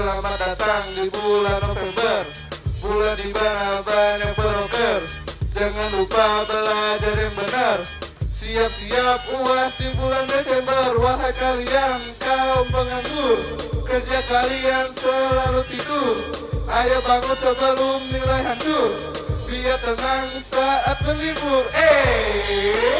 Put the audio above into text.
selamat datang di bulan November. Bulan di mana banyak broker. Jangan lupa belajar yang benar. Siap-siap uas di bulan Desember. Wahai kalian kaum penganggur Kerja kalian selalu tidur. Ayo bangun sebelum nilai hancur. Biar tenang saat berlibur. Eh.